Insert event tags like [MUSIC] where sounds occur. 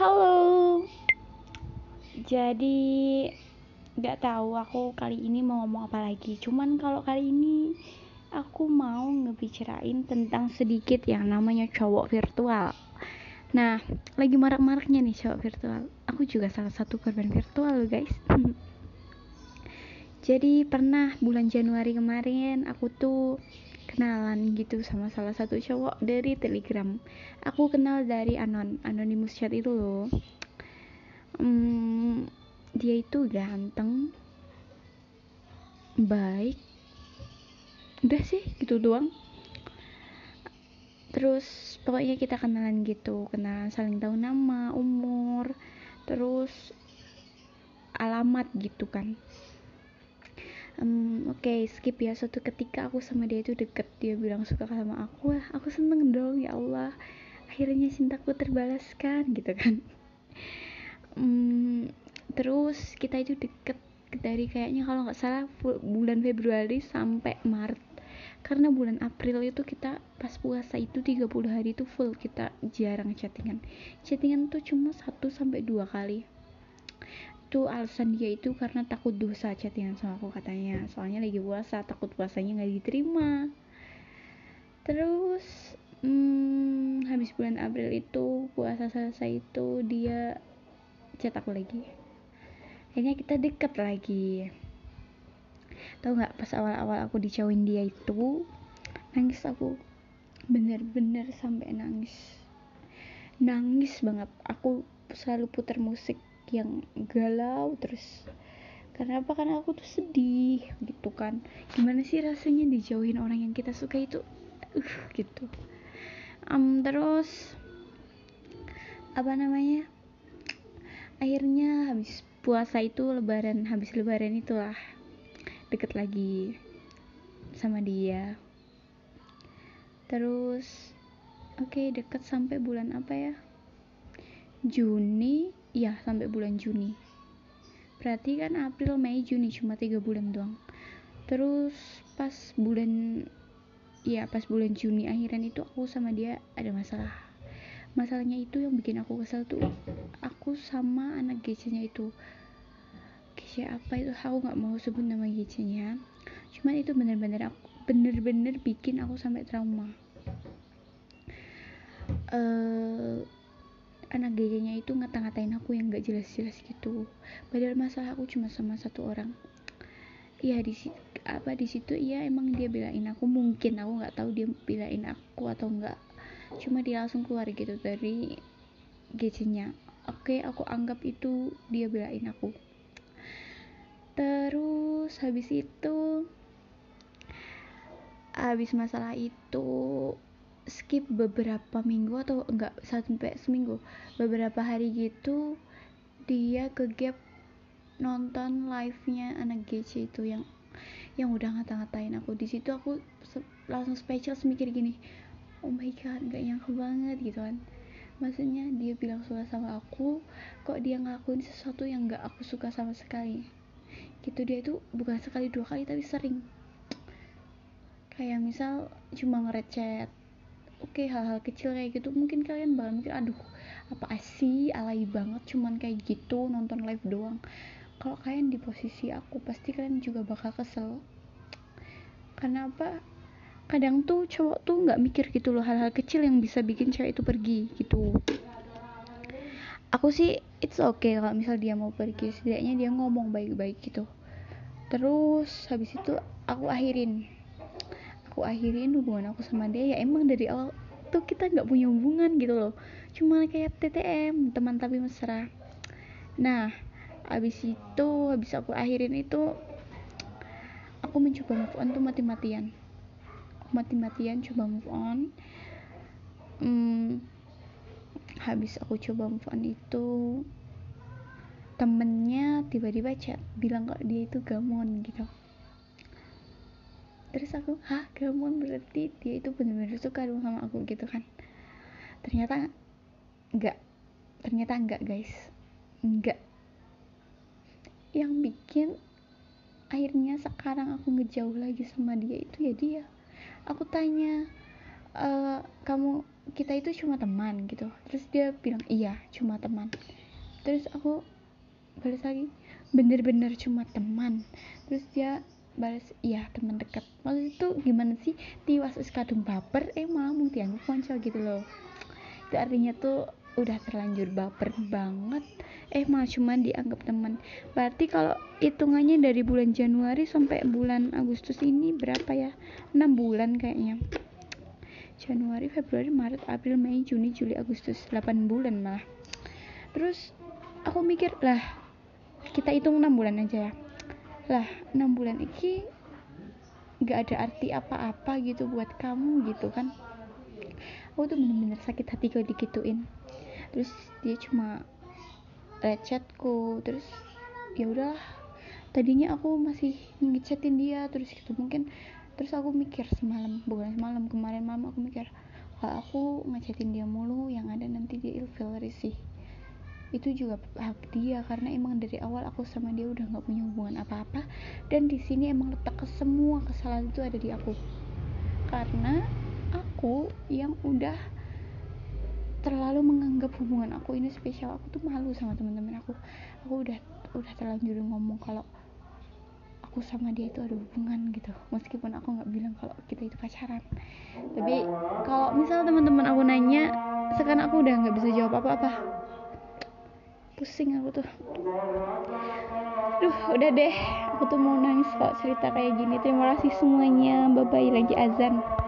Halo. Jadi nggak tahu aku kali ini mau ngomong apa lagi. Cuman kalau kali ini aku mau ngebicarain tentang sedikit yang namanya cowok virtual. Nah, lagi marak-maraknya nih cowok virtual. Aku juga salah satu korban virtual loh, guys. [LAUGHS] Jadi pernah bulan Januari kemarin aku tuh kenalan gitu sama salah satu cowok dari Telegram. Aku kenal dari Anon, Anonymous Chat itu loh. Hmm, dia itu ganteng, baik. Udah sih, gitu doang. Terus pokoknya kita kenalan gitu, kenalan saling tahu nama, umur, terus alamat gitu kan um, oke okay, skip ya. Suatu ketika aku sama dia itu deket. Dia bilang suka sama aku. Wah aku seneng dong ya Allah. Akhirnya cintaku terbalaskan gitu kan. Um, terus kita itu deket dari kayaknya kalau nggak salah bulan Februari sampai Maret. Karena bulan April itu kita pas puasa itu 30 hari itu full kita jarang chattingan. Chattingan tuh cuma 1 sampai dua kali itu alasan dia itu karena takut dosa chattingan sama aku katanya. Soalnya lagi puasa takut puasanya nggak diterima. Terus hmm, habis bulan April itu puasa selesai itu dia chat aku lagi. Akhirnya kita deket lagi. Tahu nggak pas awal-awal aku dicauin dia itu nangis aku. Bener-bener sampai nangis. Nangis banget. Aku selalu putar musik yang galau terus karena apa? Karena aku tuh sedih gitu kan. Gimana sih rasanya dijauhin orang yang kita suka itu? Uh gitu. Um, terus apa namanya? Akhirnya habis puasa itu lebaran habis lebaran itulah deket lagi sama dia. Terus oke okay, deket sampai bulan apa ya? Juni ya sampai bulan Juni. Berarti kan April Mei Juni cuma tiga bulan doang. Terus pas bulan ya pas bulan Juni akhiran itu aku sama dia ada masalah. Masalahnya itu yang bikin aku kesel tuh aku sama anak GC-nya itu. GC apa itu? Aku nggak mau sebut nama GC-nya cuman itu bener-bener aku bener-bener bikin aku sampai trauma. Uh, anak gayanya itu ngata-ngatain aku yang gak jelas-jelas gitu. Padahal masalah aku cuma sama satu orang. Ya di apa di situ iya emang dia belain aku. Mungkin aku nggak tahu dia belain aku atau enggak cuma dia langsung keluar gitu dari GC-nya oke aku anggap itu dia belain aku. Terus habis itu habis masalah itu skip beberapa minggu atau enggak sampai seminggu. Beberapa hari gitu dia ke gap nonton live-nya anak GC itu yang yang udah ngata-ngatain aku. Di situ aku langsung spesial mikir gini oh my god gak nyangka banget gitu kan. Maksudnya dia bilang suka sama aku kok dia ngelakuin sesuatu yang gak aku suka sama sekali? Gitu dia itu bukan sekali dua kali tapi sering. Kayak misal cuma ngerecet oke okay, hal-hal kecil kayak gitu mungkin kalian bakal mikir aduh apa sih? Alay banget cuman kayak gitu nonton live doang. Kalau kalian di posisi aku pasti kalian juga bakal kesel. Karena apa? Kadang tuh cowok tuh nggak mikir gitu loh hal-hal kecil yang bisa bikin cewek itu pergi gitu. Aku sih it's okay kalau misal dia mau pergi setidaknya dia ngomong baik-baik gitu. Terus habis itu aku akhirin aku akhirin hubungan aku sama dia ya emang dari awal tuh kita nggak punya hubungan gitu loh. Cuma kayak TTM teman tapi mesra. Nah abis itu habis aku akhirin itu aku mencoba move on tuh mati-matian. Mati-matian coba move on. Hmm, habis aku coba move on itu temennya tiba-tiba chat bilang kok dia itu gamon gitu terus aku hah kamu berarti dia itu benar-benar suka dong sama aku gitu kan. Ternyata enggak ternyata enggak guys. Enggak yang bikin akhirnya sekarang aku ngejauh lagi sama dia itu ya dia. Aku tanya e, kamu kita itu cuma teman gitu. Terus dia bilang iya cuma teman. Terus aku balas lagi bener-bener cuma teman. Terus dia balas iya teman dekat. Maksud itu gimana sih? Tiwas kadung baper eh malah mau dianggap konco gitu loh. Itu artinya tuh udah terlanjur baper banget. Eh malah cuma dianggap teman. Berarti kalau hitungannya dari bulan Januari sampai bulan Agustus ini berapa ya? 6 bulan kayaknya. Januari, Februari, Maret, April, Mei, Juni, Juli, Agustus. 8 bulan malah. Terus aku mikir lah kita hitung 6 bulan aja ya lah 6 bulan ini gak ada arti apa-apa gitu buat kamu gitu kan. Aku tuh bener-bener sakit hati kalau digituin. Terus dia cuma lecetku terus ya udah tadinya aku masih ngechatin dia terus gitu mungkin terus aku mikir semalam bukan semalam kemarin malam aku mikir kalau aku ngechatin dia mulu yang ada nanti dia ilfil risih itu juga hak dia karena emang dari awal aku sama dia udah nggak punya hubungan apa-apa dan di sini emang letak ke semua kesalahan itu ada di aku. Karena aku yang udah terlalu menganggap hubungan aku ini spesial aku tuh malu sama teman-teman aku. Aku udah udah terlanjur ngomong kalau aku sama dia itu ada hubungan gitu. Meskipun aku nggak bilang kalau kita itu pacaran. Tapi kalau misal teman-teman aku nanya sekarang aku udah nggak bisa jawab apa-apa pusing aku tuh. Duh udah deh. Aku tuh mau nangis kok cerita kayak gini. Terima kasih semuanya. Bye bye lagi azan